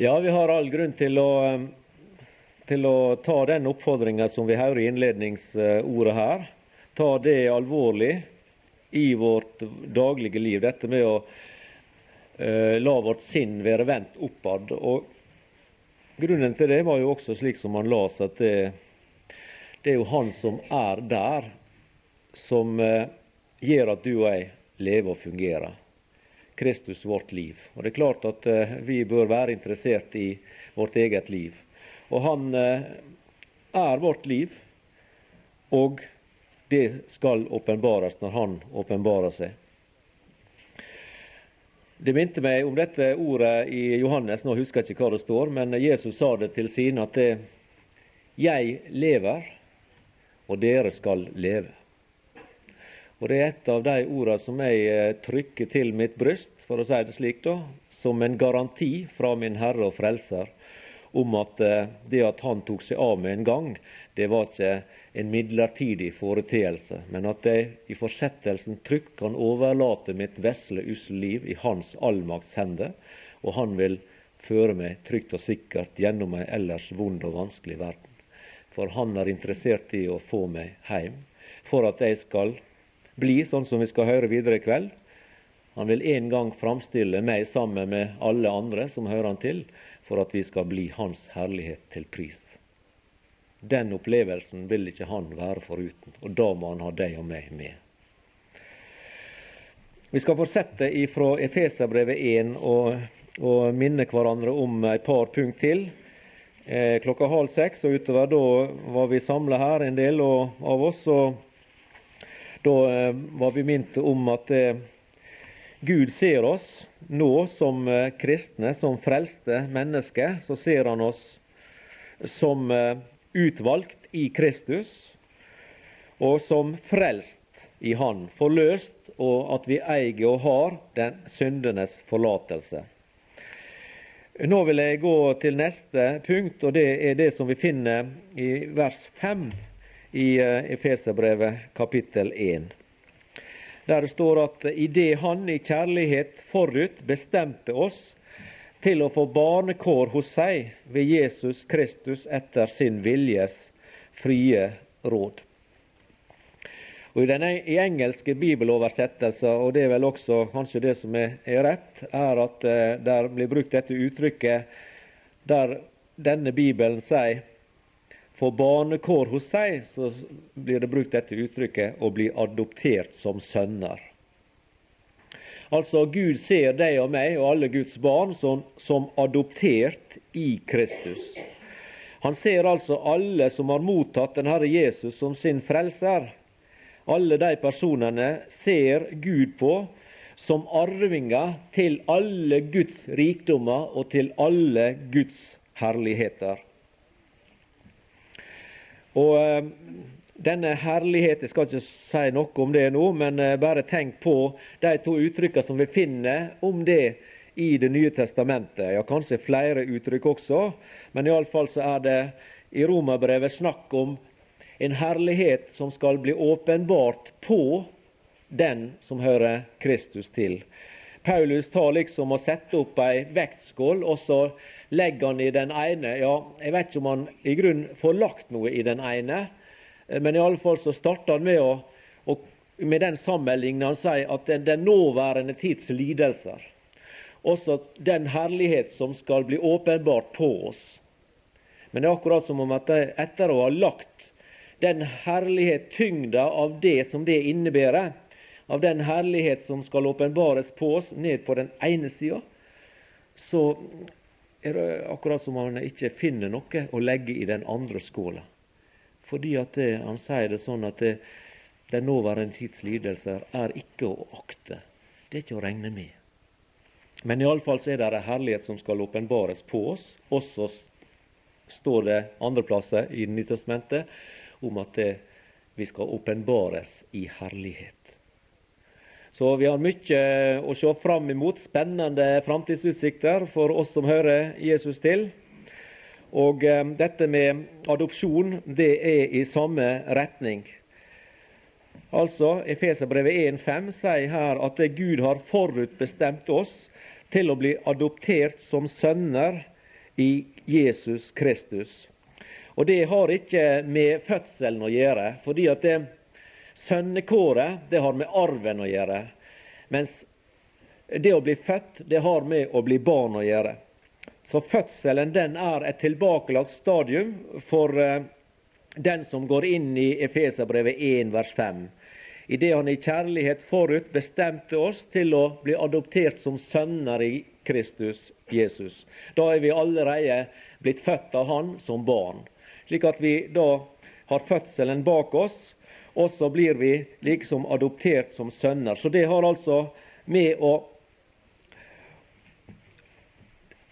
Ja, vi har all grunn til å, til å ta den oppfordringa som vi hører i innledningsordet her. Ta det alvorlig i vårt daglige liv, dette med å uh, la vårt sinn være vendt oppad. Og Grunnen til det var jo også slik som han las, at det, det er jo Han som er der, som uh, gjør at du og jeg lever og fungerer. Kristus vårt liv. Og Det er klart at uh, vi bør være interessert i vårt eget liv. Og han uh, er vårt liv, og det skal åpenbares når han åpenbarer seg. Det minte meg om dette ordet i Johannes, nå husker jeg ikke hva det står, men Jesus sa det til sine at det, 'Jeg lever, og dere skal leve'. Og Det er et av de ordene som jeg eh, trykker til mitt bryst, for å si det slik, da, som en garanti fra min Herre og Frelser om at eh, det at Han tok seg av med en gang, det var ikke en midlertidig foreteelse, men at jeg i fortsettelsen trygt kan overlate mitt vesle, usle liv i Hans allmakts hender, og Han vil føre meg trygt og sikkert gjennom ei ellers vond og vanskelig verden. For Han er interessert i å få meg hjem, for at jeg skal bli, sånn som vi skal høre videre i kveld. Han vil en gang framstille meg sammen med alle andre som hører han til, for at vi skal bli Hans herlighet til pris. Den opplevelsen vil ikke han være foruten, og da må han ha deg og meg med. Vi skal fortsette ifra Efeserbrevet 1 og, og, minne hverandre om et par punkt til. Eh, klokka halv seks og utover da var vi samla her, en del av oss. og da eh, var vi minnet om at eh, Gud ser oss nå som eh, kristne, som frelste mennesker. Så ser han oss som utvalgt i Kristus, og som frelst i Han, forløst, og at vi eier og har den syndenes forlatelse. Nå vil jeg gå til neste punkt, og det er det som vi finner i vers 5 i eh, Efeserbrevet kapittel 1. Der det står at idet Han i kjærlighet forut bestemte oss til å få barnekår hos seg ved Jesus Kristus etter sin viljes frie råd. Og I den engelske bibeloversettelsen, og det er vel også kanskje det som er, er rett, er at uh, der blir brukt dette uttrykket der denne bibelen sier får barnekår hos seg, så blir det brukt dette uttrykket 'å bli adoptert som sønner'. Altså, Gud ser deg og meg og alle Guds barn som, som adoptert i Kristus. Han ser altså alle som har mottatt den Herre Jesus som sin frelser. Alle de personene ser Gud på som arvinger til alle Guds rikdommer og til alle Guds herligheter. Og eh, denne herligheten skal ikke si noe om det nå, men eh, bare tenk på de to uttrykkene som vi finner om det i Det nye testamentet. Ja, kanskje flere uttrykk også, men iallfall så er det i Romerbrevet snakk om en herlighet som skal bli åpenbart på den som hører Kristus til. Paulus tar liksom og setter opp ei vektskål, og så legger han i den ene Ja, jeg vet ikke om han i grunnen får lagt noe i den ene, eh, men iallfall så starter han med, å, og med den sammenligningen han sier at den, den nåværende tids lidelser, også den herlighet som skal bli åpenbart på oss. Men det er akkurat som om at etter å ha lagt den herlighet, tyngda av det som det innebærer, av den herlighet som skal åpenbares på oss, ned på den ene sida, så er det akkurat som han ikke finner noe å legge i den andre skåla. Fordi at det, han sier det sånn at det, den nåværende tids lidelser er ikke å akte. Det er ikke å regne med. Men iallfall er det en herlighet som skal åpenbares på oss. Også står det andre plasser i Nytestamentet om at det, vi skal åpenbares i herlighet. Så vi har mye å se fram imot. Spennende framtidsutsikter for oss som hører Jesus til. Og eh, dette med adopsjon, det er i samme retning. Altså, Efeserbrevet 1,5 sier her at Gud har forutbestemt oss til å bli adoptert som sønner i Jesus Kristus. Og det har ikke med fødselen å gjøre, fordi at det sønnekåret det har med arven å gjøre. Mens det å bli født, det har med å bli barn å gjøre. Så fødselen den er et tilbakelagt stadium for uh, den som går inn i Efeserbrevet 1 vers 5. Idet han i kjærlighet forut bestemte oss til å bli adoptert som sønner i Kristus Jesus. Da er vi allerede blitt født av Han som barn. Slik at vi da har fødselen bak oss, og så blir vi liksom adoptert som sønner. Så det har altså med å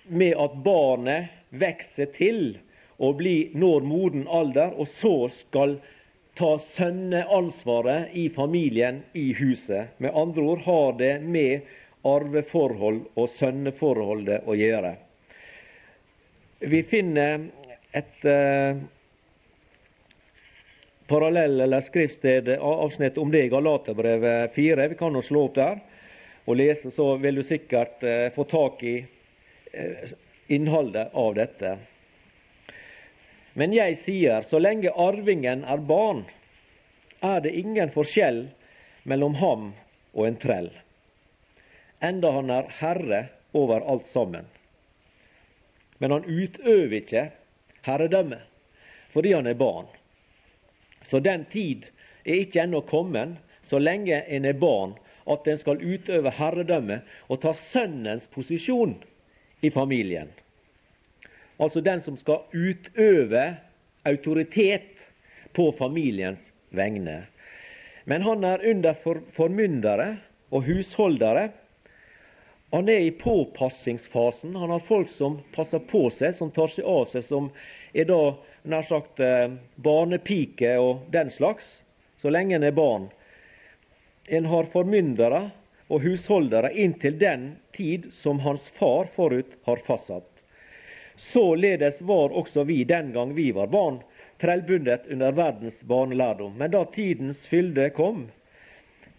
med at barnet vokser til og blir, når moden alder, og så skal ta sønneansvaret i familien, i huset. Med andre ord har det med arveforhold og sønneforholdet å gjøre. Vi finner et uh, parallell eller skriftsted, avsnitt om det i Galaterbrevet 4. Vi kan jo slå opp der og lese, så vil du sikkert uh, få tak i Eh, innholdet av dette. Men jeg sier, så lenge arvingen er barn, er det ingen forskjell mellom ham og en trell, enda han er herre over alt sammen. Men han utøver ikke herredømme fordi han er barn. Så den tid er ikke ennå kommet, så lenge en er barn, at en skal utøve herredømme og ta sønnens posisjon i familien. Altså den som skal utøve autoritet på familiens vegne. Men han er under for, formyndere og husholdere. Han er i påpassingsfasen. Han har folk som passer på seg, som tar seg av seg, som er da nær sagt eh, barnepike og den slags, så lenge en er barn. En har formyndere og husholdere inntil den tid som hans far forut har fastsatt. Således var også vi den gang vi var barn, trellbundet under verdens barnelærdom. Men da tidens fylde kom,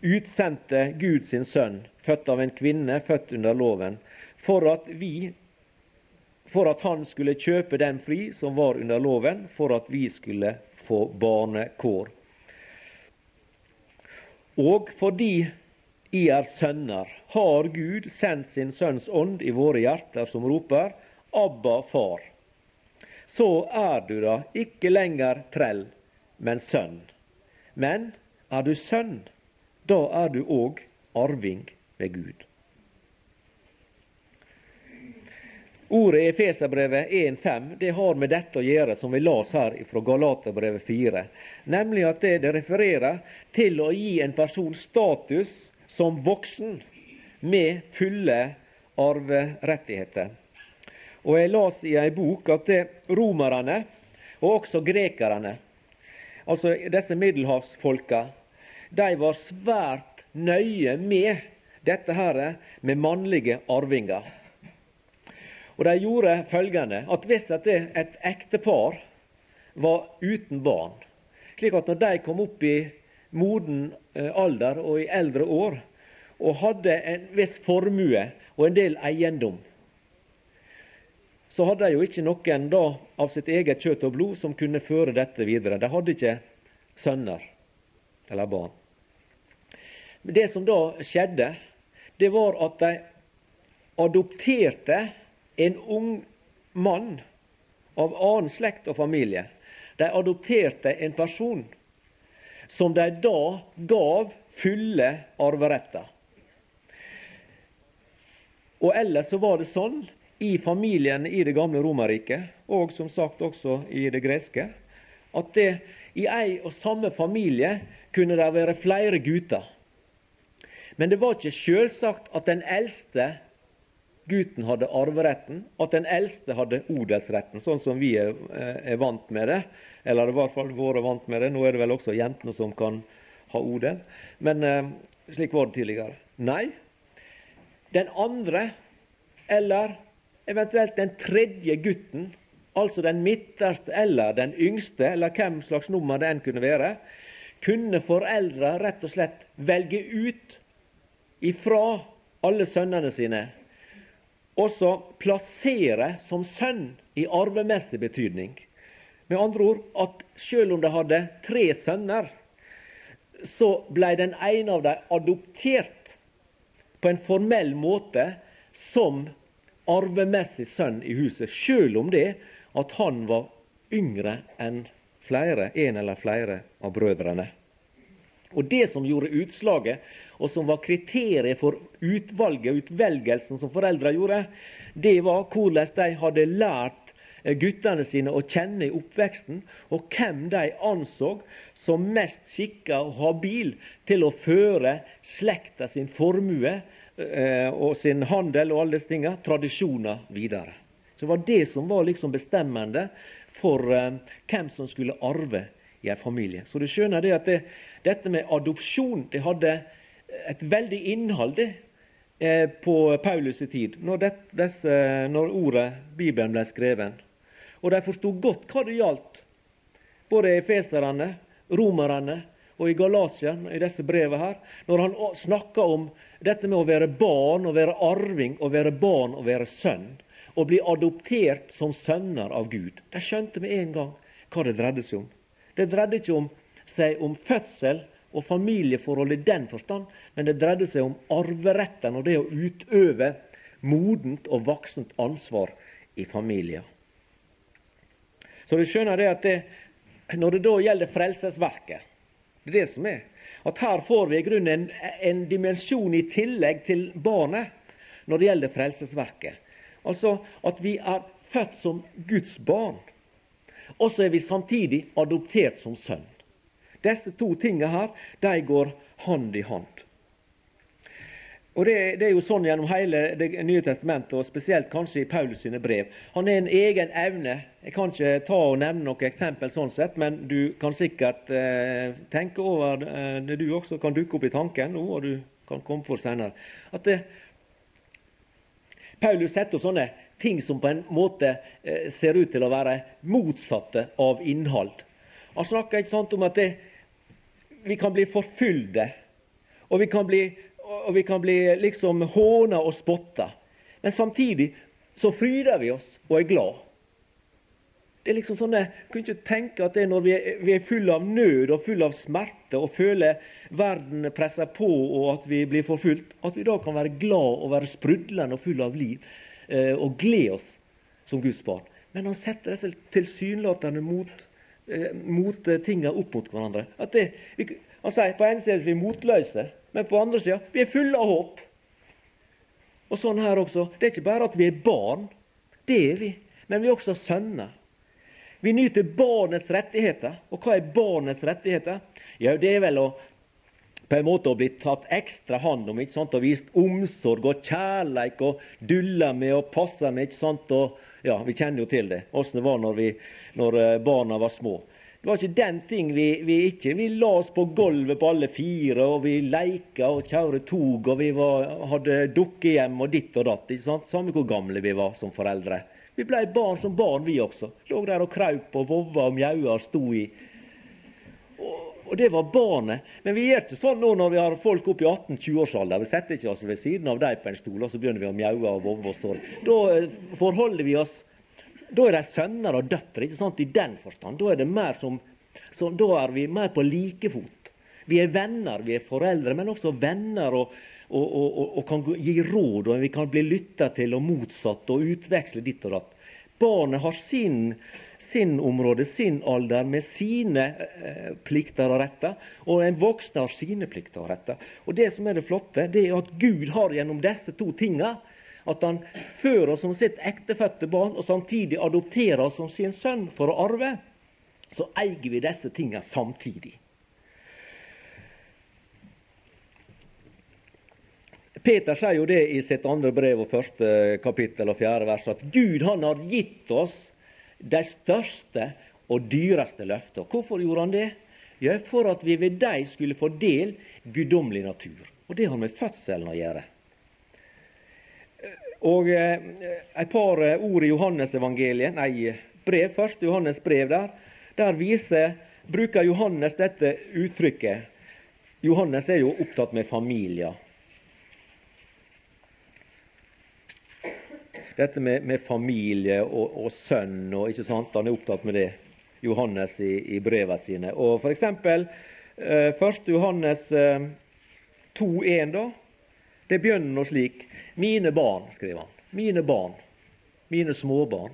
utsendte Gud sin sønn, født av en kvinne, født under loven, for at vi for at han skulle kjøpe den fri som var under loven, for at vi skulle få barnekår. Og fordi i er sønner, har Gud sendt sin Sønns ånd i våre hjerter, som roper Abba, far. Så er du da ikke lenger trell, men sønn. Men er du sønn, da er du òg arving ved Gud. Ordet i Efeserbrevet 1,5 det har med dette å gjøre, som vi las her fra Galaterbrevet 4. Nemlig at det, det refererer til å gi en person status som voksen med fulle arverettigheter. Og Jeg las i ei bok at det, romerne og også grekerne, altså disse middelhavsfolka, de var svært nøye med dette her med mannlige arvinger. Og De gjorde følgende at hvis et ektepar var uten barn, slik at når de kom opp i moden eh, alder og i eldre år, og hadde en viss formue og en del eiendom, så hadde de jo ikke noen da av sitt eget kjøtt og blod som kunne føre dette videre. De hadde ikke sønner eller barn. Men Det som da skjedde, det var at de adopterte en ung mann av annen slekt og familie. De adopterte en person som de da gav fulle arveretter. Og ellers så var det sånn i familiene i det gamle Romerriket, og som sagt også i det greske, at det, i ei og samme familie kunne det være flere gutter. Men det var ikke sjølsagt at den eldste gutten hadde arveretten, at den eldste hadde odelsretten, sånn som vi er, eh, er vant med det. Eller i hvert fall vært vant med det. Nå er det vel også jentene som kan ha odel. Men eh, slik var det tidligere. Nei, den andre, eller eventuelt den tredje gutten, altså den midterste eller den yngste, eller hvem slags nummer det enn kunne være, kunne foreldre rett og slett velge ut ifra alle sønnene sine også plassere som sønn i arvemessig betydning. Med andre ord at selv om de hadde tre sønner, så ble den ene av dem adoptert på en formell måte som arvemessig sønn i huset, selv om det at han var yngre enn flere, en eller flere av brødrene. Og Det som gjorde utslaget, og som var kriteriet for utvalget, og utvelgelsen som foreldra gjorde, det var hvordan de hadde lært guttene sine å kjenne i oppveksten, og hvem de anså som mest skikka og habil til å føre slekta sin formue eh, og sin handel og alle disse tinga, tradisjoner, videre. Så det var det som var liksom bestemmende for eh, hvem som skulle arve i en familie. Så du skjønner det at det, dette med adopsjon det hadde et veldig innhold eh, på Paulus' tid, når, det, desse, når ordet Bibelen ble skrevet. Og de forsto godt hva det gjaldt, både efeserne, romerne og i Galasien, i disse brevene her, når han snakka om dette med å være barn, å være arving, å være barn og være sønn. Å bli adoptert som sønner av Gud. De skjønte med en gang hva det dreide seg om. Det dreide ikke om seg om fødsel og familieforhold i den forstand, men det dreide seg om arveretten og det å utøve modent og voksent ansvar i familien. Så du skjønner det at det, når det da gjelder frelsesverket, det er det som er, at her får vi i grunnen en, en dimensjon i tillegg til barnet når det gjelder frelsesverket. Altså at vi er født som Guds barn, og så er vi samtidig adoptert som sønn. Disse to tingene her, de går hand i hand. Og det, det, er jo sånn gjennom hele Det nye testamentet, og spesielt kanskje i Paulus sine brev. Han er en egen evne. Jeg kan ikke ta og nevne noe eksempel, sånn sett, men du kan sikkert eh, tenke over eh, det du også kan dukke opp i tanken nå, og du kan komme for senere. At det, Paulus setter opp sånne ting som på en måte eh, ser ut til å være motsatte av innhold. Han snakker ikke sant om at det, vi kan bli forfylde, og vi kan bli og vi kan bli liksom håna og spotta. Men samtidig så fryder vi oss og er glad. Det er liksom sånn, Jeg kunne ikke tenke at det er når vi er, vi er fulle av nød og fulle av smerte og føler verden presser på og at vi blir forfulgt, at vi da kan være glad og være sprudlende og fulle av liv eh, og glede oss som Guds barn. Men han setter disse tilsynelatende mot, eh, mot eh, tinga opp mot hverandre. Det, vi, han sier på en side at vi er motløse, men på andre sida vi er fulle av håp. Og sånn her også. Det er ikke bare at vi er barn. Det er vi. Men vi er også sønner. Vi nyter barnets rettigheter. Og hva er barnets rettigheter? Ja, Det er vel å på en måte å bli tatt ekstra hånd om ikke sant? og vist omsorg og kjærleik og dulla med og passa med. ikke sant? Og, ja, Vi kjenner jo til det, åssen det var når, vi, når eh, barna var små. Det var ikke den ting vi, vi ikke Vi la oss på gulvet på alle fire, og vi leika og kjørte tog, og vi var, hadde dukkehjem og ditt og datt. ikke sant? Samme hvor gamle vi var som foreldre. Vi ble barn som barn, vi også. Lå der og kraup og vovva og mjaua og sto i. Og, og, det var barnet. Men vi gjør ikke sånn nå når vi har folk opp i 18-20-årsalder. Vi setter ikke oss ved siden av dem på en stol, og så begynner vi å mjaue og vovve og stå. Da eh, forholder vi oss da er de sønner og døtre ikke sant, i den forstand. Da er, det mer som, så, da er vi mer på like fot. Vi er venner, vi er foreldre, men også venner og, og, og, og kan gi råd. og Vi kan bli lytta til og motsatt og utveksle ditt og datt. Barnet har sin, sin område, sin alder, med sine eh, plikter og retter. Og en voksen har sine plikter og retter. Og Det som er det flotte, det er at Gud har gjennom disse to tinga at han fører oss som sitt ektefødte barn, og samtidig adopterer oss som sin sønn for å arve, så eier vi disse tingene samtidig. Peter sier jo det i sitt andre brev og første kapittel og fjerde vers, at Gud han har gitt oss de største og dyreste løfter. Hvorfor gjorde han det? Ja, For at vi ved dem skulle få del guddommelig natur. Og det har med fødselen å gjøre. Og eh, et par eh, ord i Johannesevangeliet, nei, brev, først. Johannes brev der, der viser, bruker Johannes dette uttrykket. Johannes er jo opptatt med familier. dette med, med familie og, og, sønn. og ikke sant, Han er opptatt med det, Johannes, i, i brevene sine. Og for eksempel, eh, 1. Johannes eh, 2,1, da. Det begynner slik. Mine barn, skriver han. Mine barn. Mine småbarn.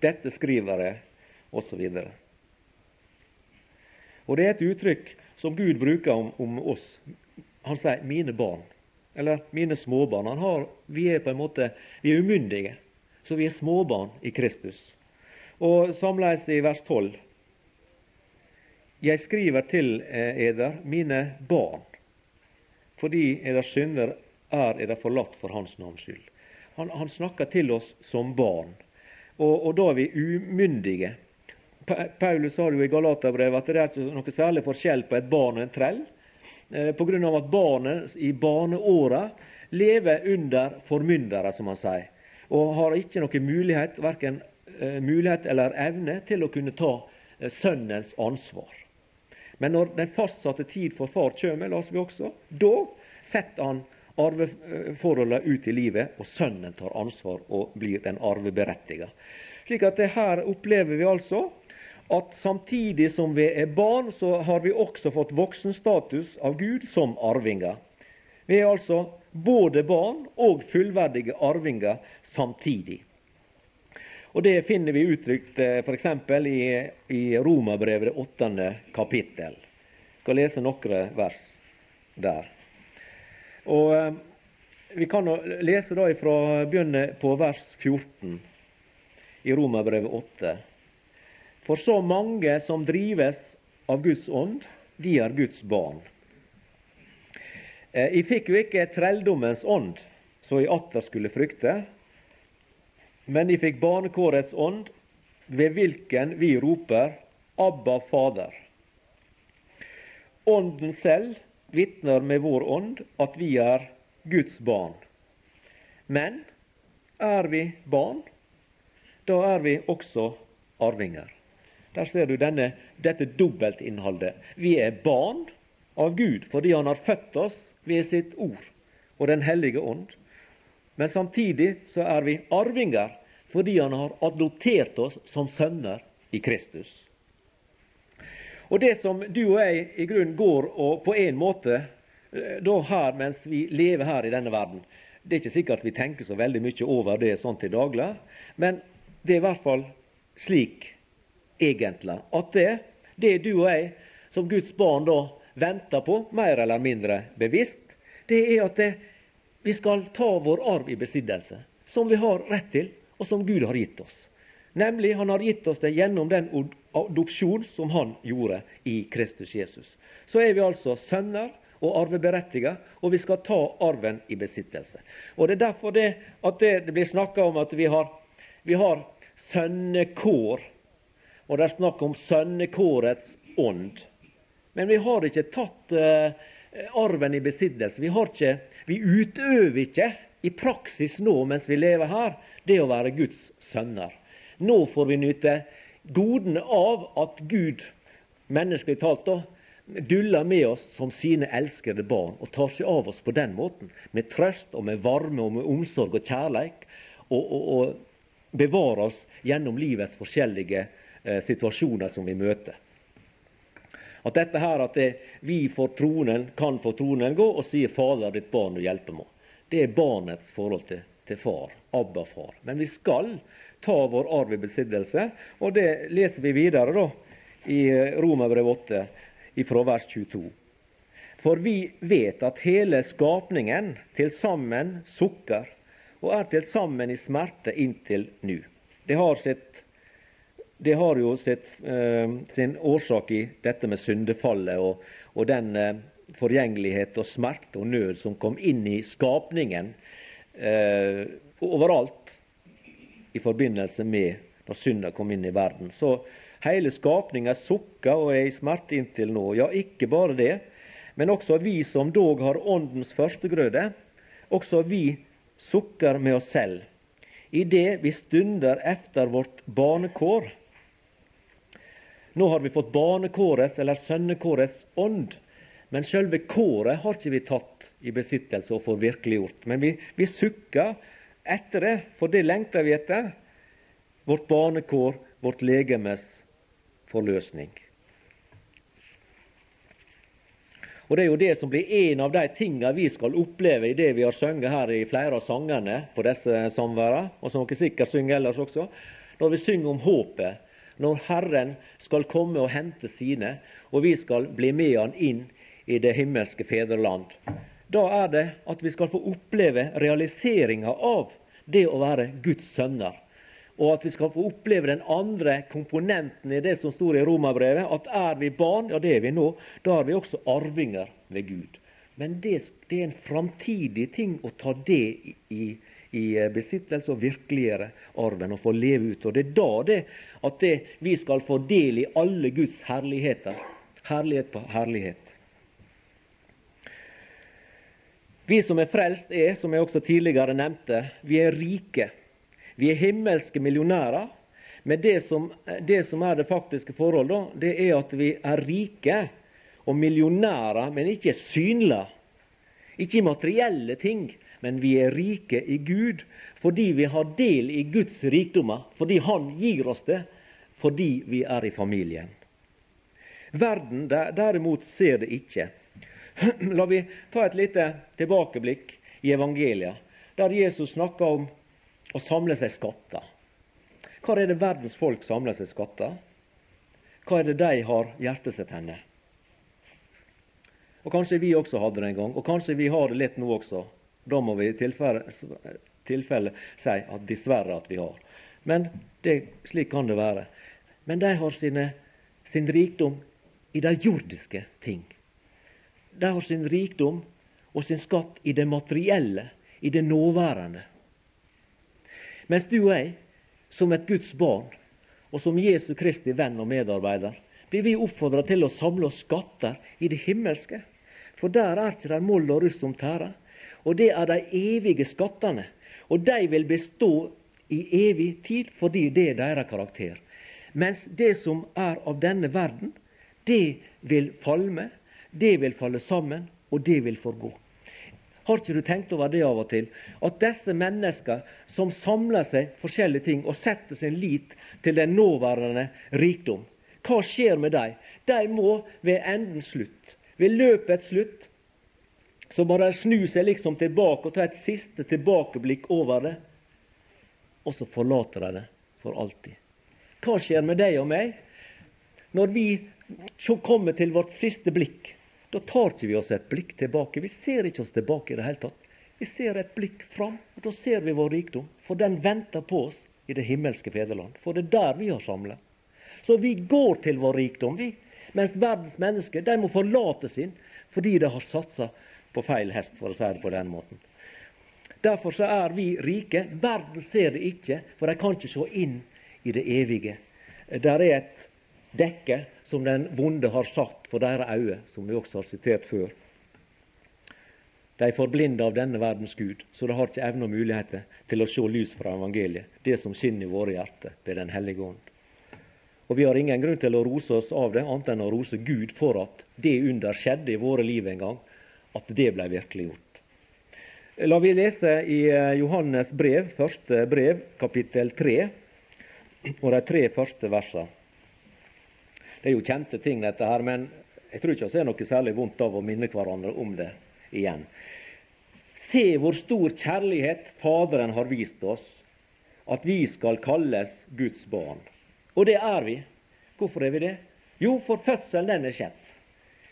Dette skriver jeg, osv. Og, og det er et uttrykk som Gud bruker om, om oss. Han sier 'mine barn', eller 'mine småbarn'. Har, vi er på en måte vi er umyndige, så vi er småbarn i Kristus. Og samleis i vers 12. Jeg skriver til eh, eder, mine barn, fordi eders synder er eder forlatt for Hans navns skyld. Han, han, snakker til oss som barn, og, og da er vi umyndige. Paulus sa jo i Galaterbrevet at det er altså noe særlig forskjell på et barn og en trell. Eh, Pga. at barnet i barneåra lever under formyndere, som han sier, og har ikke noen mulighet, verken eh, mulighet eller evne til å kunne ta eh, sønnens ansvar. Men når den fastsatte tid for far kjem, las vi også, da setter han arveforholdet ut i livet, og sønnen tar ansvar og blir den arveberettiga. Slik at det her opplever vi altså at samtidig som vi er barn, så har vi også fått voksenstatus av Gud som arvinger. Vi er altså både barn og fullverdige arvinger samtidig. Og Det finner vi uttrykt eh, f.eks. i, i Romerbrevet, det åttende kapittel. Jeg skal lese noen vers der. Og eh, Vi kan lese da ifra begynne på vers 14 i Romerbrevet 8. For så mange som drives av Guds ånd, de er Guds barn. Eh, fikk jo ikke trelldommens ånd, så jeg atter skulle frykte, men de fikk barnekårets ånd, ved hvilken vi roper Abba, Fader. Ånden selv vitner med vår ånd at vi er Guds barn. Men er vi barn, da er vi også arvinger. Der ser du denne, dette dobbeltinnholdet. Vi er barn av Gud fordi Han har født oss ved sitt ord og Den hellige ånd. Men samtidig så er vi arvinger fordi Han har adoptert oss som sønner i Kristus. Og Det som du og jeg i grunnen går og på en måte eh, da her mens vi lever her i denne verden Det er ikke sikkert vi tenker så veldig mye over det sånn til daglig, men det er i hvert fall slik egentlig. At det, det du og jeg som Guds barn da venter på, mer eller mindre bevisst, det er at det, vi skal ta vår arv i besittelse, som vi har rett til, og som Gud har gitt oss. Nemlig, Han har gitt oss det gjennom den adopsjon som Han gjorde i Kristus Jesus. Så er vi altså sønner og arveberettiget, og vi skal ta arven i besittelse. Og Det er derfor det, at det, det blir snakka om at vi har, vi har sønnekår og det er snakk om sønnekårets ånd. Men vi har ikke tatt uh, arven i besittelse. Vi, ikke, vi utøver ikke i praksis nå mens vi lever her, det å være Guds sønner. Nå får vi nyte godene av at Gud, menneskelig talt, da, duller med oss som sine elskede barn og tar seg av oss på den måten. Med trøst og med varme og med omsorg og kjærleik. Og, og, og bevarer oss gjennom livets forskjellige eh, situasjoner som vi møter. At dette her, at det, vi for tronen, kan for tronen gå og si 'Fader, ditt barn du hjelper meg'. Det er barnets forhold til, til far. Abba-far. Men vi skal ta vår arv i besittelse, og det leser vi videre da, i eh, Romerbrev 8, fra vers 22. For vi vet at hele skapningen til sammen sukker og er til sammen i smerte inntil nu. Det har sitt det har jo sitt, eh, sin årsak i dette med syndefallet og, og den eh, forgjengelighet og smerte og nød som kom inn i skapningen eh, overalt i forbindelse med når synda kom inn i verden. Så hele skapninga sukker og er i smerte inntil nå. Ja, ikke bare det, men også vi som dog har åndens førstegrøde, også vi sukker med oss selv idet vi stunder efter vårt barnekår nå har vi fått barnekårets eller sønnekårets ånd. Men selve kåret har ikke vi tatt i besittelse og får virkeliggjort. Men vi, vi sukker etter det, for det lengter vi etter. Vårt barnekår, vårt legemes forløsning. Og Det er jo det som blir en av de tingene vi skal oppleve i det vi har sunget her i flere av sangene på disse samværene, og som dere sikkert synger ellers også. Når vi synger om håpet, når Herren skal komme og hente sine, og vi skal bli med Han inn i det himmelske fedreland. Da er det at vi skal få oppleve realiseringa av det å være Guds sønner. Og at vi skal få oppleve den andre komponenten i det som står i Romerbrevet. At er vi barn, ja det er vi nå, da er vi også arvinger ved Gud. Men det, det er en framtidig ting å ta det i, i, besittelse og virkeliggjøre arven og få leve ut. Og det er da det at det, vi skal få del i alle Guds herligheter. Herlighet på herlighet. Vi som er frelst, er, som jeg også tidligere nevnte, vi er rike. Vi er himmelske millionærer. Men det som, det som er det faktiske forholdet, det er at vi er rike og millionærer, men ikke synlige. Ikke i materielle ting, men vi er rike i Gud fordi vi har del i Guds rikdommer. Fordi Han gir oss det, fordi vi er i familien. Verden derimot ser det ikke. La vi ta et lite tilbakeblikk i evangeliet, der Jesus snakker om å samle seg skatter. Hva er det verdens folk samler seg skatter? Hva er det de har hjertet sitt henne? Og Kanskje vi også hadde det en gang, og kanskje vi har det litt nå også. Da må vi i tilfelle, tilfelle si at dessverre at vi har. Men det, slik kan det være. Men de har sine, sin rikdom i de jordiske ting. De har sin rikdom og sin skatt i det materielle, i det nåværende. Mens du og jeg, som et Guds barn og som Jesu Kristi venn og medarbeider, blir vi oppfordra til å samle oss skatter i det himmelske. For der er ikke det moll og russ som tærer. Og det er de evige skattene. Og de vil bestå i evig tid fordi det er deres karakter. Mens det som er av denne verden, det vil falme, det vil falle sammen, og det vil forgå. Har ikke du tenkt over det av og til? At disse menneskene som samler seg forskjellige ting og setter sin lit til den nåværende rikdom, hva skjer med dem? De må ved endens slutt, ved løpets slutt, så må de snu seg liksom tilbake og ta et siste tilbakeblikk over det. Og så forlater de det for alltid. Hva skjer med deg og meg når vi kommer til vårt siste blikk? Da tar ikke vi oss et blikk tilbake. Vi ser ikke oss tilbake i det hele tatt. Vi ser et blikk fram, og da ser vi vår rikdom. For den venter på oss i det himmelske fedreland. For det er der vi har samla. Så vi går til vår rikdom, vi. Mens verdens mennesker de må forlate sin fordi de har satsa på feil hest, for å si det på den måten. Derfor så er vi rike. Verden ser det ikke, for de kan ikke se inn i det evige. Der er et dekke som den vonde har satt for deres øyne, som vi også har sitert før. De er forblinda av denne verdens Gud, så de har ikke evne og muligheter til å se lys fra evangeliet, det som skinner i våre hjerter ved Den hellige ånd. Og Vi har ingen grunn til å rose oss av det, annet enn å rose Gud for at det under skjedde i våre liv en gang, at det ble virkeliggjort. La vi lese i eh, Johannes brev, første brev, kapittel 3, og de tre første versene. Det er jo kjente ting, dette her, men jeg tror ikke vi har noe særlig vondt av å minne hverandre om det igjen. Se hvor stor kjærlighet Faderen har vist oss, at vi skal kalles Guds barn. Og det er vi. Hvorfor er vi det? Jo, for fødselen den er skjedd.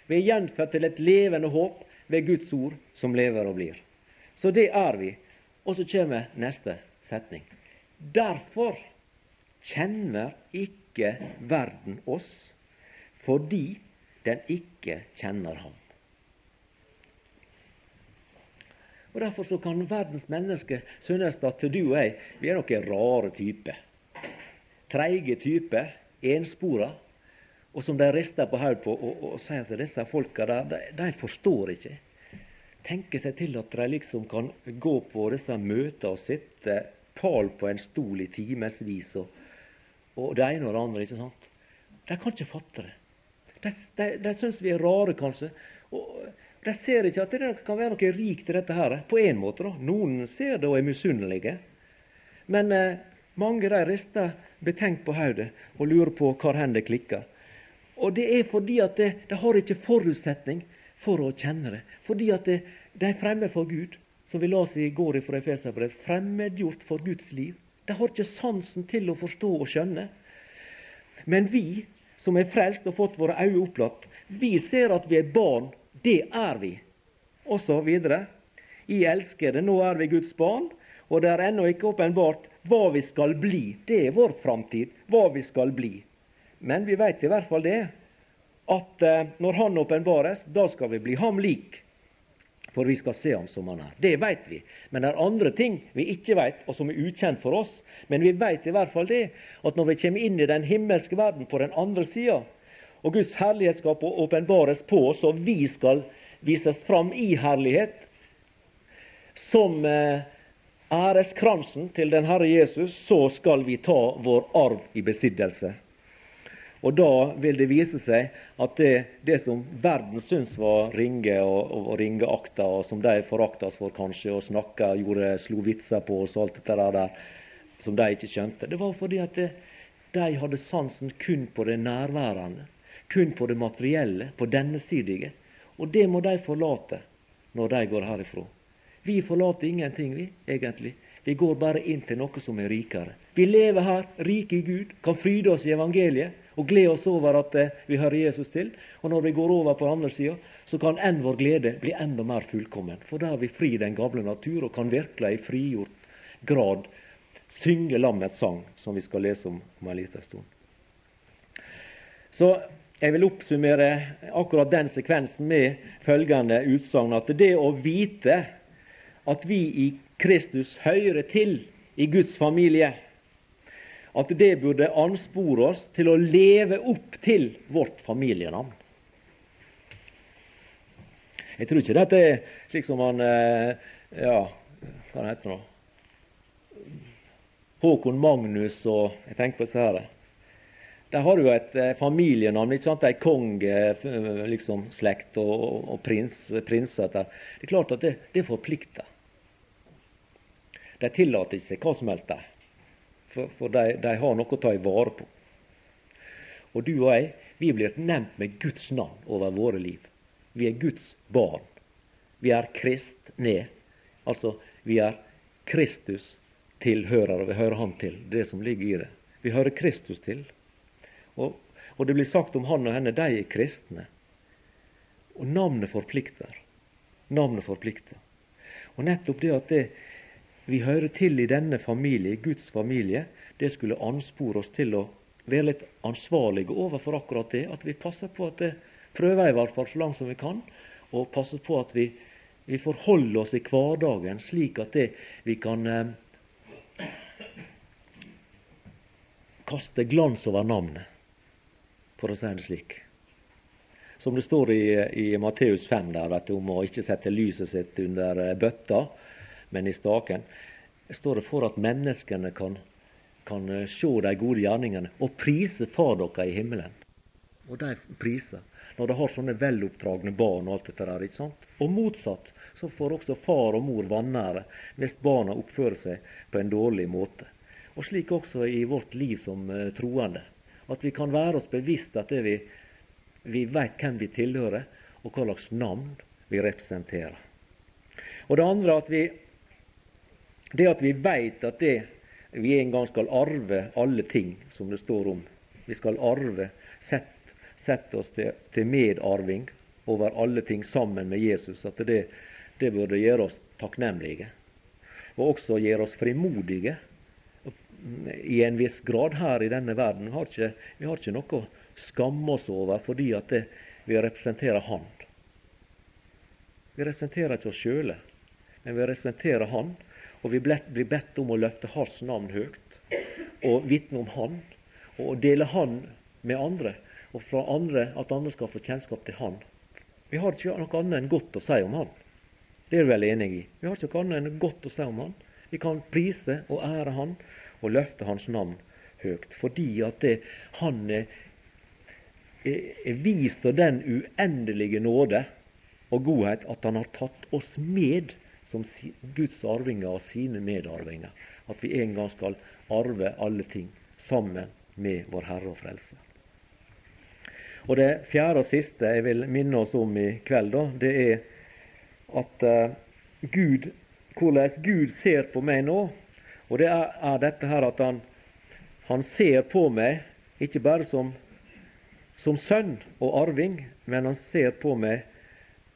Vi er gjenfødt til et levende håp ved Guds ord som lever og blir. Så det er vi. Og så kommer neste setning. Derfor kjenner ikke verden oss fordi den ikke kjenner ham. Og Derfor så kan verdens mennesker synes at du og jeg vi er noen rare typer. Treige typer, enspora, og som de rister på hodet på og, og, sier at disse folka der, de, de forstår ikke. Tenker seg til at de liksom kan gå på disse møtene og sitte pal på en stol i timevis og, og det ene og det andre. ikke sant? De kan ikke fatte det. De, de, de syns vi er rare, kanskje. Og, De ser ikke at det kan være noe rikt i dette her. På en måte. da. Noen ser det og er misunnelige. Men eh, mange de rister betenkt på hodet og lurer på hvor hen det klikker. Og det er fordi at de, de har ikke forutsetning for å kjenne det. Fordi at de, de er fremmed for Gud, som vi leste i går fra Efeserbrev. Fremmedgjort for Guds liv. De har ikke sansen til å forstå og skjønne. Men vi som er frelst og fått våre øyne opplatt, vi ser at vi er barn det er vi. Og så videre. I elskede, nå er vi Guds barn, og det er ennå ikke åpenbart hva vi skal bli. Det er vår framtid, hva vi skal bli. Men vi vet i hvert fall det, at eh, når Han åpenbares, da skal vi bli ham lik. For vi skal se ham som han er. Det vet vi. Men det er andre ting vi ikke vet, og som er ukjent for oss. Men vi vet i hvert fall det, at når vi kommer inn i den himmelske verden på den andre sida, og Guds herlighet skal åpenbares på oss, og vi skal vises fram i herlighet. Som eh, æreskransen til den Herre Jesus, så skal vi ta vår arv i besittelse. Og da vil det vise seg at det, det som verden syns var ringe og, og, og ringeakta, og som de forakta for kanskje, og snakka, gjorde, slo vitser på oss og alt dette der, som de ikke skjønte, det var fordi at det, de hadde sansen kun på det nærværende kun på det materielle, på denne sidige. Og det må de forlate når de går herifra. Vi forlater ingenting, vi, egentlig. Vi går bare inn til noe som er rikere. Vi lever her, rike i Gud, kan fryde oss i evangeliet og glede oss over at eh, vi hører Jesus til. Og når vi går over på andre sida, så kan enn vår glede bli enda mer fullkommen. For da er vi fri den gamle natur og kan virkelig i frigjort grad synge lammets sang, som vi skal lese om om en liten stund. Så jeg vil oppsummere akkurat den sekvensen med følgende utsagn at det å vite at vi i Kristus hører til i Guds familie, at det burde anspore oss til å leve opp til vårt familienavn. Jeg tror ikke dette er slik som han eh, Ja, hva heter det nå? Håkon Magnus og Jeg tenker på disse her. Der har du et eh, familienavn. ikke sant? Ei kongeslekt liksom, og, og prins, prinser. Det er klart at det, det forplikter. De tillater ikke seg hva som helst der. For, for de, de, har noe å ta i vare på. Og du og jeg, vi blir nevnt med Guds navn over våre liv. Vi er Guds barn. Vi er kristne. Altså, vi er Kristus tilhører, og Vi hører Han til, det som ligger i det. Vi hører Kristus til. Og, og, det blir sagt om han og henne de er kristne. Og navnet forplikter. Navnet forplikter. Og nettopp det at det, vi hører til i denne familie, Guds familie, det skulle anspore oss til å være litt ansvarlige overfor akkurat det. At vi passer på at det prøver i hvert fall så langt som vi kan, og passer på at vi, vi forholder oss i hverdagen slik at det, vi kan eh, kaste glans over navnet for å si det slik. Som det står i, i Matteus 5 der, du, om å ikke sette lyset sitt under eh, bøtta, men i staken. Står det for at menneskene kan, kan eh, se de gode gjerningene og prise Far dere i himmelen. Og de priser når de har sånne veloppdragne barn og alt dette der. ikke sant? Og motsatt så får også far og mor vanære hvis barna oppfører seg på en dårlig måte. Og slik også i vårt liv som uh, troende. At vi kan være oss bevisst at vi, vi vet hvem vi tilhører, og hva slags navn vi representerer. Og det andre at vi, det at vi veit at det, vi en gang skal arve alle ting, som det står om. Vi skal arve, sette, sett oss til, til, medarving over alle ting sammen med Jesus. At det, det burde gjøre oss takknemlige. Og også gjøre oss frimodige i en viss grad her i denne verden. Vi har ikke, vi har ikke noe å skamme oss over fordi at det, vi representerer Han. Vi representerer ikke oss sjøle, men vi representerer Han. Og vi blir bedt om å løfte Hans navn høyt og vitne om Han. Og dele Han med andre, og fra andre at andre skal få kjennskap til Han. Vi har ikke noe annet enn godt å si om Han. Det er du vel enig i? Vi har ikke noe annet enn godt å si om Han. Vi kan prise og ære Han og løfte Hans navn høyt. Fordi at det, han er, er, vist av den uendelige nåde og godhet at Han har tatt oss med som Guds arvinger og sine medarvinger. At vi en gang skal arve alle ting sammen med vår Herre og Frelser. Og Det fjerde og siste jeg vil minne oss om i kveld, da, det er at uh, Gud, hvordan Gud ser på meg nå. Og det er, er dette her at han, han, ser på meg ikke bare som, som sønn og arving, men han ser på meg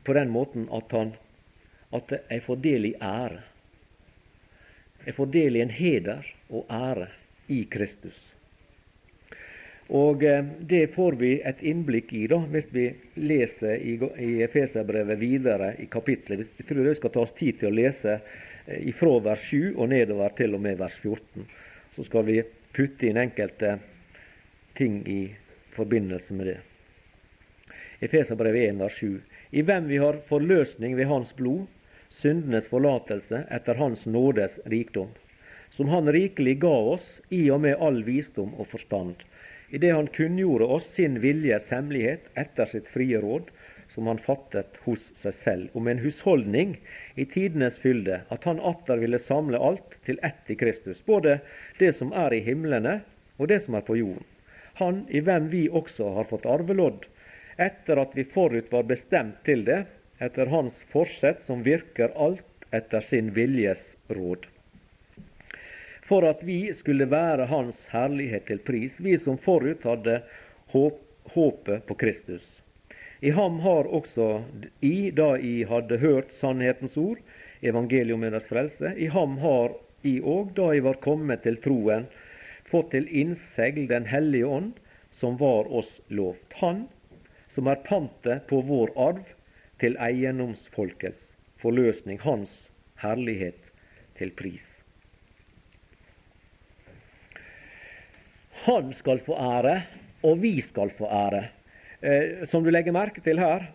på den måten at, han, at jeg får del i ære. Jeg får del i en heder og ære i Kristus. Og eh, Det får vi et innblikk i da, hvis vi leser i, Efeserbrevet videre i kapitlet. Jeg tror det skal ta oss tid til å lese ifra vers 7 og nedover til og med vers 14. Så skal vi putte inn enkelte ting i forbindelse med det. Efeserbrevet 1, vers 7. I hvem vi har forløsning ved Hans blod, syndenes forlatelse etter Hans nådes rikdom, som Han rikelig ga oss i og med all visdom og forstand idet han kunngjorde oss sin viljes hemmelighet etter sitt frie råd, som han fattet hos seg selv, om en husholdning i tidenes fylde, at han atter ville samle alt til ett i Kristus, både det som er i himlene og det som er på jorden. Han i hvem vi også har fått arvelodd, etter at vi forut var bestemt til det, etter hans forsett som virker alt etter sin viljes råd for at vi skulle være Hans herlighet til pris, vi som forut hadde håp, håpet på Kristus. I ham har også I, da I hadde hørt sannhetens ord, evangelium med deres frelse, i ham har I òg, da I var kommet til troen, fått til innsegl Den hellige ånd, som var oss lovt. Han som er pantet på vår arv til eiendomsfolkets forløsning, hans herlighet til pris. Han skal få ære, og vi skal få ære. Eh, som du legger merke til her,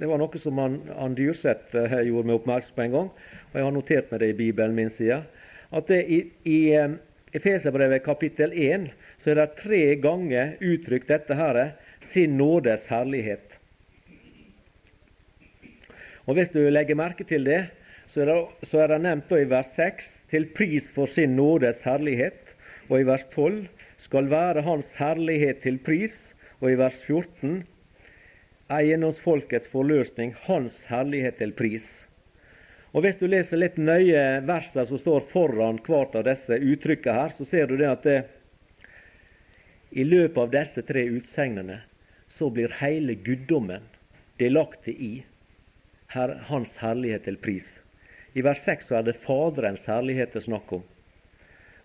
det var noe som han, han Dyrseth eh, gjorde meg oppmerksom på en gang, og jeg har notert meg det i Bibelen min side, at det i, i eh, Efeserbrevet kapittel 1 så er det tre ganger uttrykt dette her, sin nådes herlighet. Og Hvis du legger merke til det, så er det, nevnt i vers 6 til pris for sin nådes herlighet, og i vers 12 skal være Hans herlighet til pris, og i vers 14 eiendomsfolkets forløsning, Hans herlighet til pris. Og Hvis du leser litt nøye versene som står foran hvert av disse uttrykkene her, så ser du det at det, i løpet av disse tre utsegnene så blir hele guddommen delaktig i her, Hans herlighet til pris. I vers 6 så er det Faderens herlighet det er snakk om.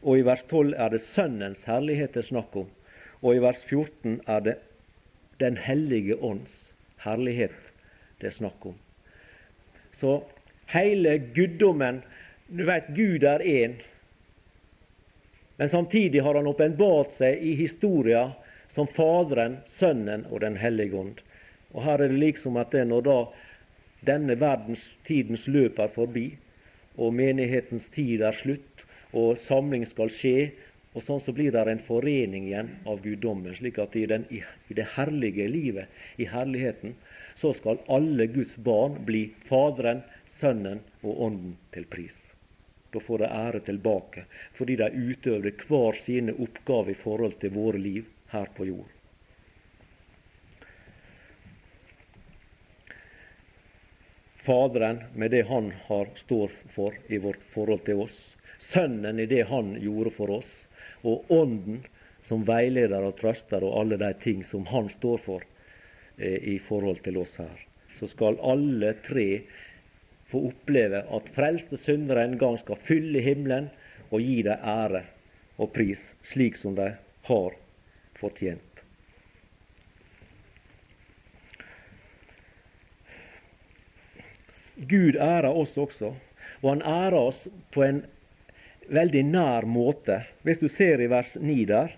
Og i vers 12 er det Sønnens herlighet det er snakk om. Og i vers 14 er det Den hellige ånds herlighet det er snakk om. Så hele guddommen Du vet, Gud er én. Men samtidig har han åpenbart seg i historia som Faderen, Sønnen og Den hellige ånd. Og her er det liksom at det når da denne verdens tidens løp er forbi, og menighetens tid er slutt, og samling skal skje. Og sånn så blir det en forening igjen av guddommen. Slik at i, den, i, det herlige livet, i herligheten, så skal alle Guds barn bli Faderen, Sønnen og Ånden til pris. Da får de ære tilbake, fordi de utøvde hver sine oppgaver i forhold til våre liv her på jord. Faderen med det han har, står for i vårt forhold til oss. Sønnen i det han gjorde for oss, og Ånden som veileder og trøster og alle de ting som han står for eh, i forhold til oss her. Så skal alle tre få oppleve at frelste syndere en gang skal fylle himmelen og gi dem ære og pris, slik som de har fortjent. Gud ærer oss også, og han ærer oss på en veldig nær måte. Hvis du ser i vers 9 der,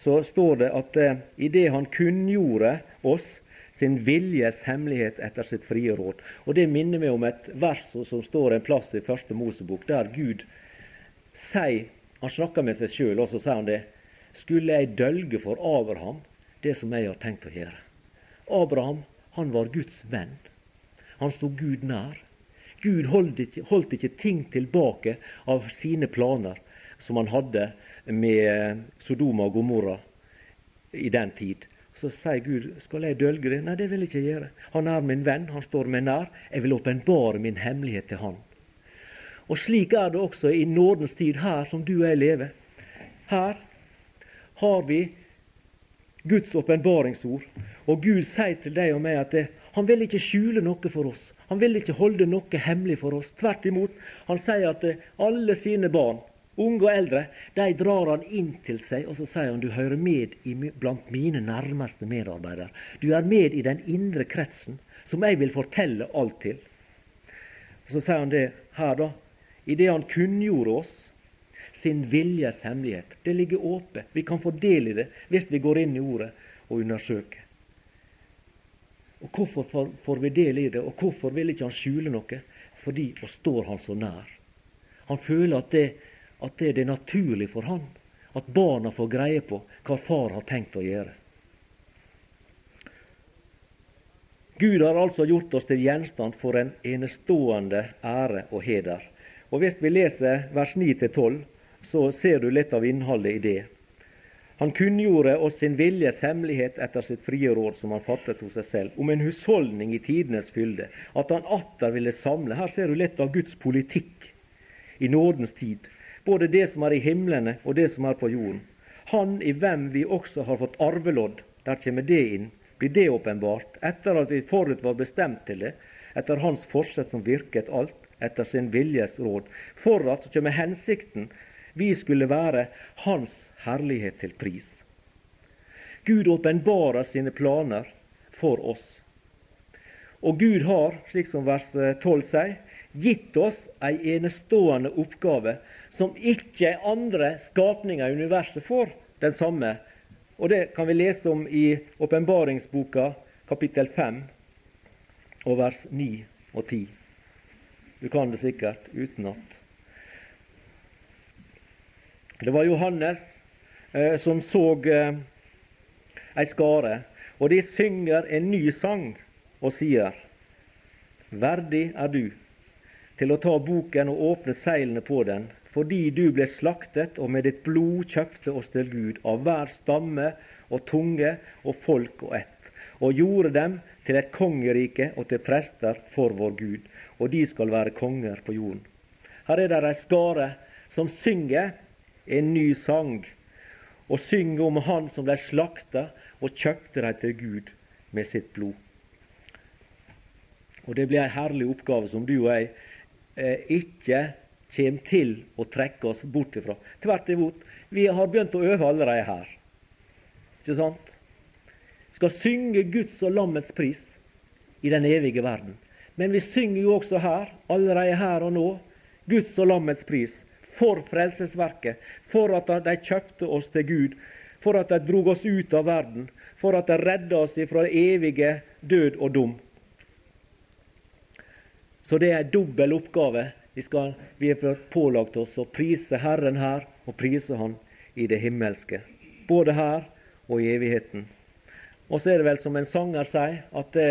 så står det at eh, idet han kunngjorde oss sin viljes hemmelighet etter sitt frie råd. Og Det minner meg om et vers som står en plass i Første Mosebok, der Gud sier Han snakker med seg sjøl, og så sier han det. Skulle jeg dølge for Abraham det som jeg har tenkt å gjøre? Abraham han var Guds venn. Han sto Gud nær. Gud holdt ikke, holdt ikke ting tilbake av sine planer som han hadde med Sodoma og Gomorra i den tid. Så sier Gud skal jeg dølge det? Nei, det vil jeg ikke gjøre. Han er min venn, han står meg nær. Jeg vil åpenbare min hemmelighet til han. Og slik er det også i nådens tid, her som du og jeg lever. Her har vi Guds åpenbaringsord. Og Gud sier til deg og meg at det, han vil ikke skjule noe for oss. Han vil ikke holde noe hemmelig for oss. Tvert imot. Han sier at alle sine barn, unge og eldre, de drar han inn til seg, og så sier han du hører med i, blant mine nærmeste medarbeidere. Du er med i den indre kretsen som jeg vil fortelle alt til. Og Så sier han det her, da i det han kunngjorde oss sin viljes hemmelighet. Det ligger åpent. Vi kan få del i det hvis vi går inn i ordet og undersøker. Og Hvorfor får vi del i det, og hvorfor vil ikke han skjule noe? Fordi og står han så nær. Han føler at det, at det er naturlig for han at barna får greie på hva far har tenkt å gjøre. Gud har altså gjort oss til gjenstand for en enestående ære og heder. Og Hvis vi leser vers 9-12, så ser du litt av innholdet i det. Han kunngjorde oss sin viljes hemmelighet etter sitt frie råd, som han fattet hos seg selv, om en husholdning i tidenes fylde, at han atter ville samle. Her ser du litt av Guds politikk i nådens tid. Både det som er i himlene, og det som er på jorden. Han i hvem vi også har fått arvelodd, der kommer det inn, blir det åpenbart, etter at vi forut var bestemt til det, etter Hans forsett som virket alt, etter sin viljes råd, for at, så kommer hensikten, vi skulle være Hans herlighet til pris. Gud åpenbarer sine planer for oss. Og Gud har, slik som vers 12 sier, gitt oss ei enestående oppgave som ikke andre skapninger i universet får den samme. Og Det kan vi lese om i åpenbaringsboka kapittel 5 og vers 9 og 10. Du kan det sikkert utenat. Det var Johannes eh, som så eh, ei skare, og de synger en ny sang og sier:" Verdig er du til å ta boken og åpne seilene på den, fordi du ble slaktet og med ditt blod kjøpte oss til Gud av hver stamme og tunge og folk og ett, og gjorde dem til et kongerike og til prester for vår Gud og de skal være konger på jorden. Her er det ei skare som synger en ny sang, og synge om Han som ble slakta og kjøpte dem til Gud med sitt blod. Og Det blir ei herlig oppgave som du og jeg eh, ikke kommer til å trekke oss bort ifra. Tvert imot, vi har begynt å øve allerede her. Ikke sant? Skal synge Guds og lammets pris i den evige verden. Men vi synger jo også her, allerede her og nå, Guds og lammets pris for frelsesverket, for at de kjøpte oss til Gud, for at de drog oss ut av verden, for at de redda oss fra det evige død og dom. Så det er en dobbel oppgave. Vi, skal, vi er pålagt oss å prise Herren her og prise Han i det himmelske. Både her og i evigheten. Og så er det vel som en sanger sier, at det,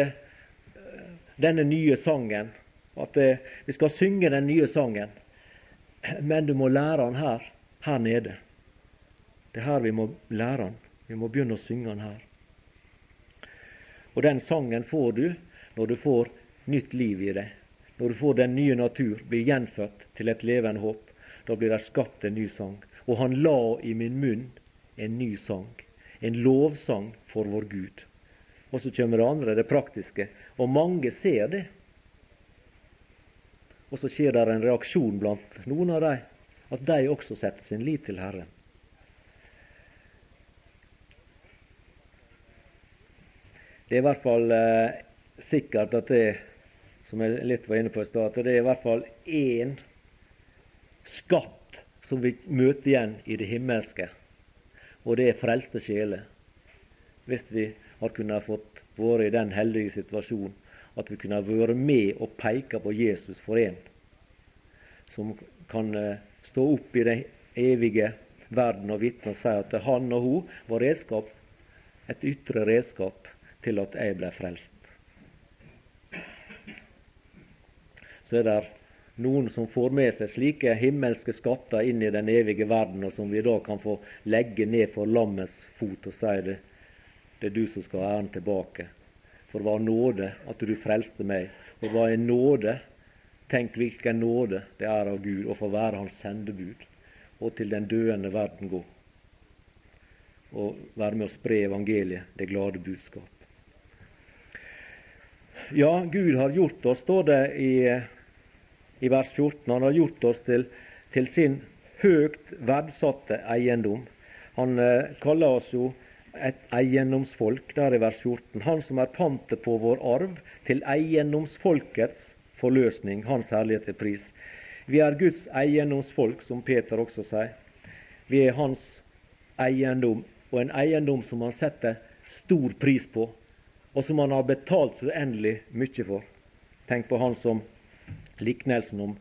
denne nye sangen. At det, eh, vi skal synge den nye sangen. Men du må lære han her, her nede. Det er her vi må lære han. Vi må begynne å synge han her. Og den sangen får du når du får nytt liv i deg. Når du får den nye natur, blir gjenfødt til et levende håp. Da blir det skapt en ny sang. Og han la i min munn en ny sang. En lovsang for vår Gud. Og så kommer det andre, det praktiske. Og mange ser det. Og så skjer det en reaksjon blant noen av dem, at de også setter sin lit til Herren. Det er i hvert fall eh, sikkert at det, som jeg litt var inne på i stad, at det er i hvert fall én skatt som vi møter igjen i det himmelske, og det er frelste sjeler. Hvis vi har kunnet fått være i den heldige situasjonen at vi kunne vært med og peke på Jesus for en som kan eh, stå opp i den evige verden og vitne og si at han og hun var redskap, et ytre redskap til at jeg ble frelst. så er det noen som får med seg slike himmelske skatter inn i den evige verden, og som vi da kan få legge ned for lammets fot og si det, det er du som skal ha æren tilbake. For det var nåde at du frelste meg. Og det var en nåde. Tenk hvilken nåde det er av Gud å få være hans sendebud og til den døende verden gå. Og være med å spre evangeliet, det glade budskap. Ja, Gud har gjort oss, står det i i vers 14. Han har gjort oss til, til sin høyt verdsatte eiendom. Han eh, kaller oss jo et eiendomsfolk der i vers 14. Han som er pantet på vår arv, til eiendomsfolkets forløsning, hans herlighet til pris. Vi er Guds eiendomsfolk, som Peter også sier. Vi er hans eiendom, og en eiendom som han setter stor pris på, og som han har betalt så uendelig mye for. Tenk på han som liknelsen om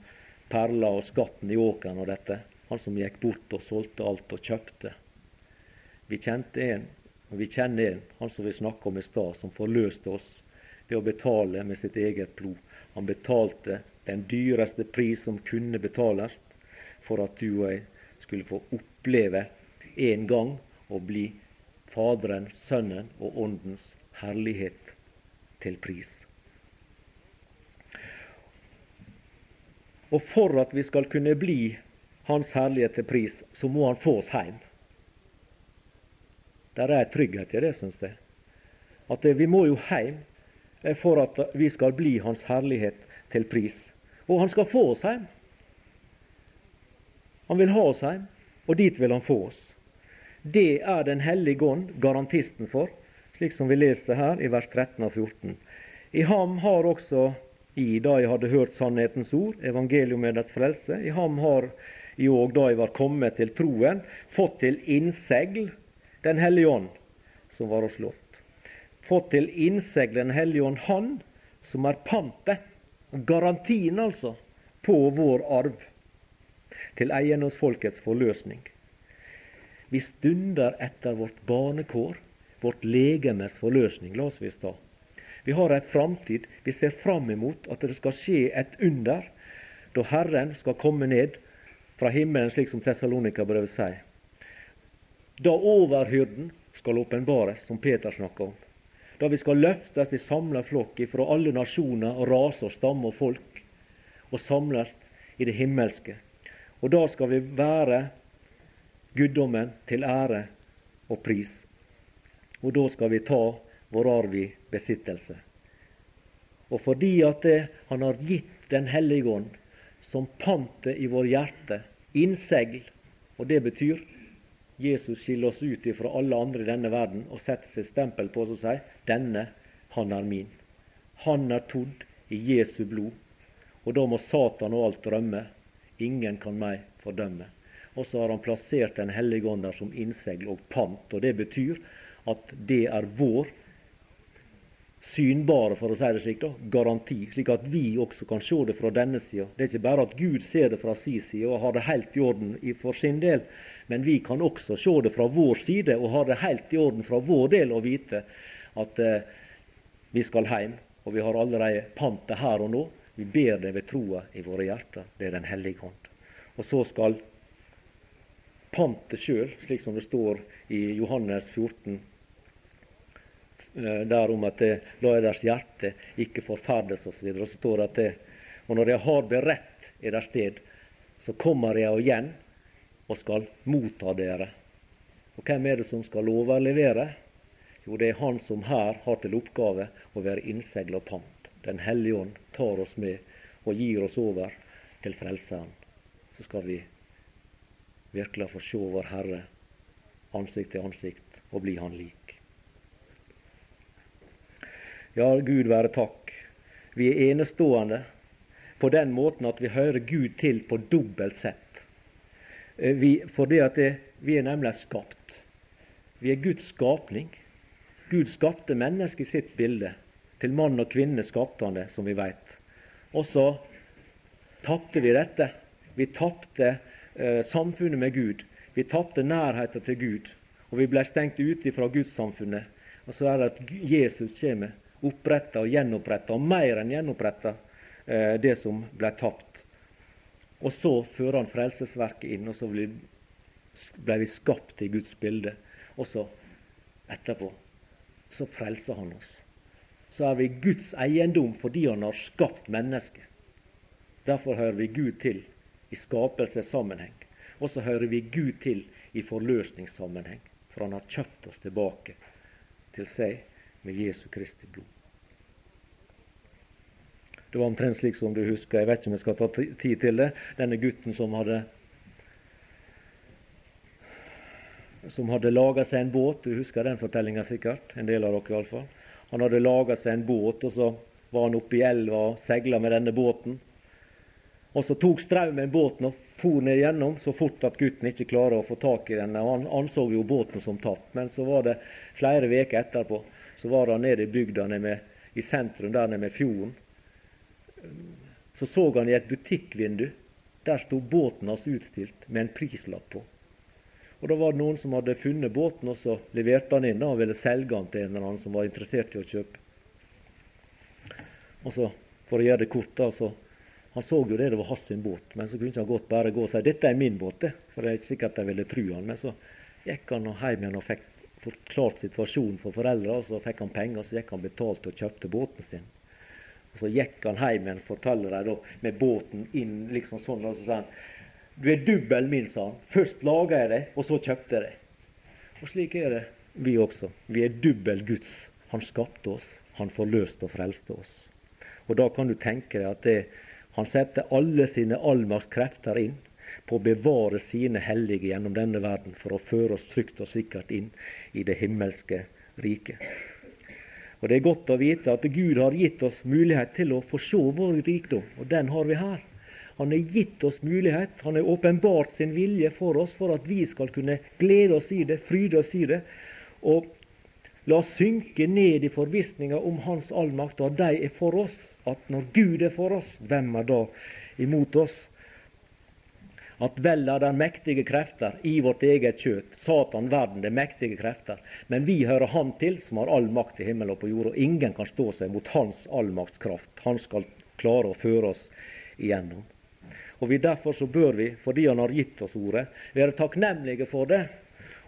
perla og skatten i åkeren og dette. Han som gikk bort og solgte alt og kjøpte. Vi kjente en, og vi kjenner en, han som vi snakka om i stad, som forløste oss ved å betale med sitt eget blod. Han betalte den dyreste pris som kunne betales for at du og jeg skulle få oppleve en gang å bli Faderen, Sønnen og Åndens herlighet til pris. Og for at vi skal kunne bli Hans herlighet til pris, så må Han få oss hjem. Der er trygghet i det, syns jeg. At vi må jo hjem for at vi skal bli Hans herlighet til pris. Og Han skal få oss hjem. Han vil ha oss hjem, og dit vil Han få oss. Det er Den hellige ånd garantisten for, slik som vi leser her i vers 13 og 14. I ham har også i da jeg hadde hørt sannhetens ord, evangelium med dets frelse. I ham har jeg òg, da jeg var kommet til troen, fått til innsegl Den hellige ånd, som var oss lovt. Få til innsegl Den hellige ånd, Han som er pantet, garantien altså, på vår arv, til eiendomsfolkets forløsning. Vi stunder etter vårt barnekår, vårt legemes forløsning, la oss visst da. Vi har ei framtid. Vi ser fram imot at det skal skje et under da Herren skal komme ned fra himmelen, slik som Tessalonika-brevet sier. Da overhyrden skal åpenbares, som Peter snakka om. Da vi skal løftes i samla flokk fra alle nasjoner og raser og stammer og folk, og samles i det himmelske. Og da skal vi være guddommen til ære og pris. Og da skal vi ta vår arv i besittelse. Og fordi at det, Han har gitt Den hellige ånd som pantet i vår hjerte, innsegl, og det betyr Jesus skiller oss ut fra alle andre i denne verden og setter sitt stempel på oss og sier denne, han er min. Han er todd i Jesu blod. Og da må Satan og alt rømme. Ingen kan meg fordømme. Og så har han plassert Den hellige ånd der som innsegl og pant. Og det betyr at det er vår synbare, for å si det slik, da, garanti, slik at vi også kan se det fra denne sida. Det er ikke bare at Gud ser det fra sin side og har det helt i orden for sin del, men vi kan også se det fra vår side og ha det helt i orden fra vår del og vite at eh, vi skal hjem. Og vi har allerede pantet her og nå. Vi ber det ved troa i våre hjerter. Det er Den hellige hånd. Og så skal pantet sjøl, slik som det står i Johannes 14, Eh, der om at la deres hjerte ikke forferdes osv. Og, så står det at det, og når jeg har beredt deres sted, så kommer jeg igjen og skal motta dere. Og hvem er det som skal overlevere? Jo, det er Han som her har til oppgave å være innsegl og pant. Den hellige ånd tar oss med og gir oss over til Frelseren. Så skal vi virkelig få se vår Herre ansikt til ansikt og bli Han lik. Ja, Gud være takk. Vi er enestående på den måten at vi hører Gud til på dobbelt sett. Eh, vi, det at det, vi er nemlig skapt. Vi er Guds skapning. Gud skapte mennesket i sitt bilde. Til mann og kvinne skapte han det, som vi veit. Og så tapte vi dette. Vi tapte eh, samfunnet med Gud. Vi tapte nærheten til Gud. Og vi ble stengt ute fra Gudssamfunnet. Og så er det at Jesus kommer oppretta og gjenoppretta, og mer enn gjenoppretta, eh, det som ble tapt. Og så fører han frelsesverket inn, og så ble, vi skapt i Guds bilde. Og så etterpå så frelser han oss. Så er vi Guds eiendom fordi han har skapt mennesket. Derfor hører vi Gud til i skapelsessammenheng. Og så hører vi Gud til i forløsningssammenheng. For han har kjøpt oss tilbake til seg med Jesu Kristi blod. Det var omtrent slik som du husker, jeg vet ikke om jeg skal ta tid til det, denne gutten som hadde som hadde laga seg en båt. Du husker den fortellinga sikkert? En del av dere iallfall. Han hadde laga seg en båt, og så var han oppe i elva og seila med denne båten. Og så tok strømmen båten og for ned gjennom så fort at gutten ikke klarer å få tak i den. Han anså jo båten som tapt. Men så var det flere uker etterpå så var han nede i bygda nede i sentrum der nede med fjorden. Så så han i et butikkvindu. Der sto båten hans utstilt med en prislapp på. Og Da var det noen som hadde funnet båten, og så leverte han inn og ville selge den til en eller annen som var interessert i å kjøpe. Og så, For å gjøre det kort, da, så han så jo det, det var hans sin båt, men så kunne han godt bare gå og si 'dette er min båt', det. for det er ikke sikkert de ville tro han. Men så gikk han hjem igjen og fikk forklart situasjonen for foreldra, så fikk han penger, så gikk han betalt og kjøpte båten sin. Og Så gikk han hjem igjen, forteller de med båten inn liksom sånn, og så sa han du er dubbel min, sa han. Først laga jeg det, og så kjøpte jeg det. Og slik er det vi også. Vi er dubbel Guds. Han skapte oss, han forløste og frelste oss. Og da kan du tenke deg at det, han setter alle sine allmaktskrefter inn på å bevare sine hellige gjennom denne verden for å føre oss trygt og sikkert inn i det himmelske riket. Og Det er godt å vite at Gud har gitt oss mulighet til å få se vår rikdom, og den har vi her. Han har gitt oss mulighet, han har åpenbart sin vilje for oss for at vi skal kunne glede oss i det, fryde oss i det, og la oss synke ned i forvissninga om Hans allmakt, og de er for oss. At når Gud er for oss, hvem er da imot oss? At vel er det mektige krefter i vårt eget kjøtt, Satan, verden, det er mektige krefter, men vi hører Han til, som har all makt i himmel og på jord, og ingen kan stå seg mot Hans allmaktskraft. Han skal klare å føre oss igjennom. Og vi Derfor så bør vi, fordi Han har gitt oss ordet, være takknemlige for det.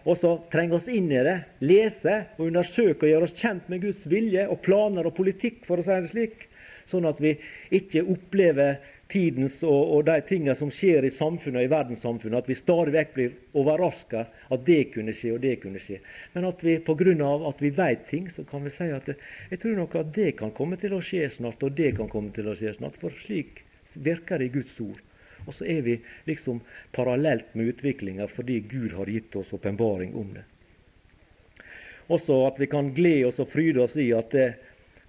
Og så trenge oss inn i det, lese og undersøke og gjøre oss kjent med Guds vilje og planer og politikk, for å si det slik. Sånn at vi ikke opplever tidens og, og de tingene som skjer i samfunnet og i verdenssamfunnet, at vi stadig vekk blir overraska at det kunne skje og det kunne skje. Men at vi pga. at vi vet ting, så kan vi si at jeg tror nok at det kan komme til å skje snart, og det kan komme til å skje snart. For slik virker det i Guds ord. Og så er vi liksom parallelt med utviklinga fordi Gud har gitt oss åpenbaring om det. Også at vi kan glede oss og fryde oss i at,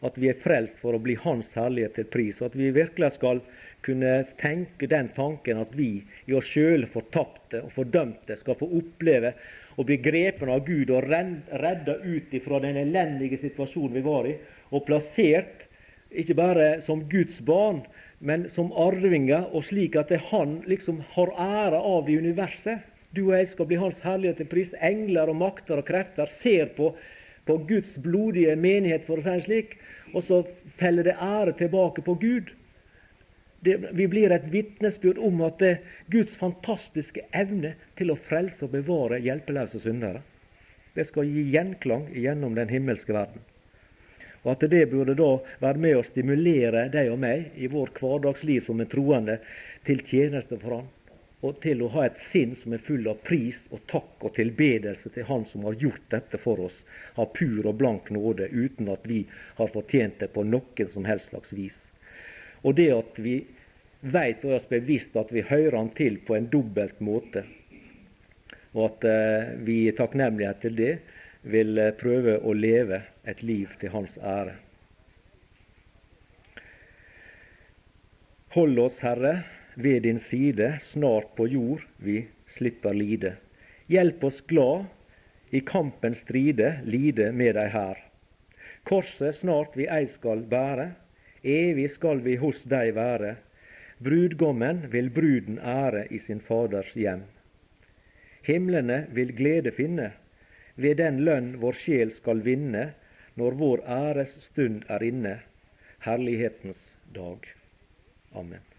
at vi er frelst for å bli Hans herlighet til pris. Og at vi virkelig skal kunne tenke den tanken at vi i oss sjøl fortapte og fordømte skal få oppleve å bli grepen av Gud og redda ut fra den elendige situasjonen vi var i, og plassert ikke bare som Guds barn, men som arvinger, og slik at han liksom har æra av i universet. Du og jeg skal bli Hans herlighet til pris. Engler og makter og krefter ser på, på Guds blodige menighet, for å si det slik, og så feller det ære tilbake på Gud det, vi blir et vitnesbyrd om at det er Guds fantastiske evne til å frelse og bevare hjelpeløse syndere. Det skal gi gjenklang gjennom den himmelske verden. Og at det burde da være med å stimulere deg og meg i vår hverdagsliv som er troende til tjeneste for Han. Og til å ha et sinn som er full av pris og takk og tilbedelse til Han som har gjort dette for oss av pur og blank nåde, uten at vi har fortjent det på noen som helst slags vis. Og det at vi veit og er oss bevisst at vi hører Han til på en dobbelt måte, og at eh, vi i takknemlighet til det vil eh, prøve å leve et liv til Hans ære. Hold oss, Herre, ved din side, snart på jord vi slipper lide. Hjelp oss glad i kampen stride, lide med deg her. Korset snart vi ei skal bære, Evig skal vi hos deg være. Brudgommen vil bruden ære i sin Faders hjem. Himlene vil glede finne ved den lønn vår sjel skal vinne når vår æres stund er inne, herlighetens dag. Amen.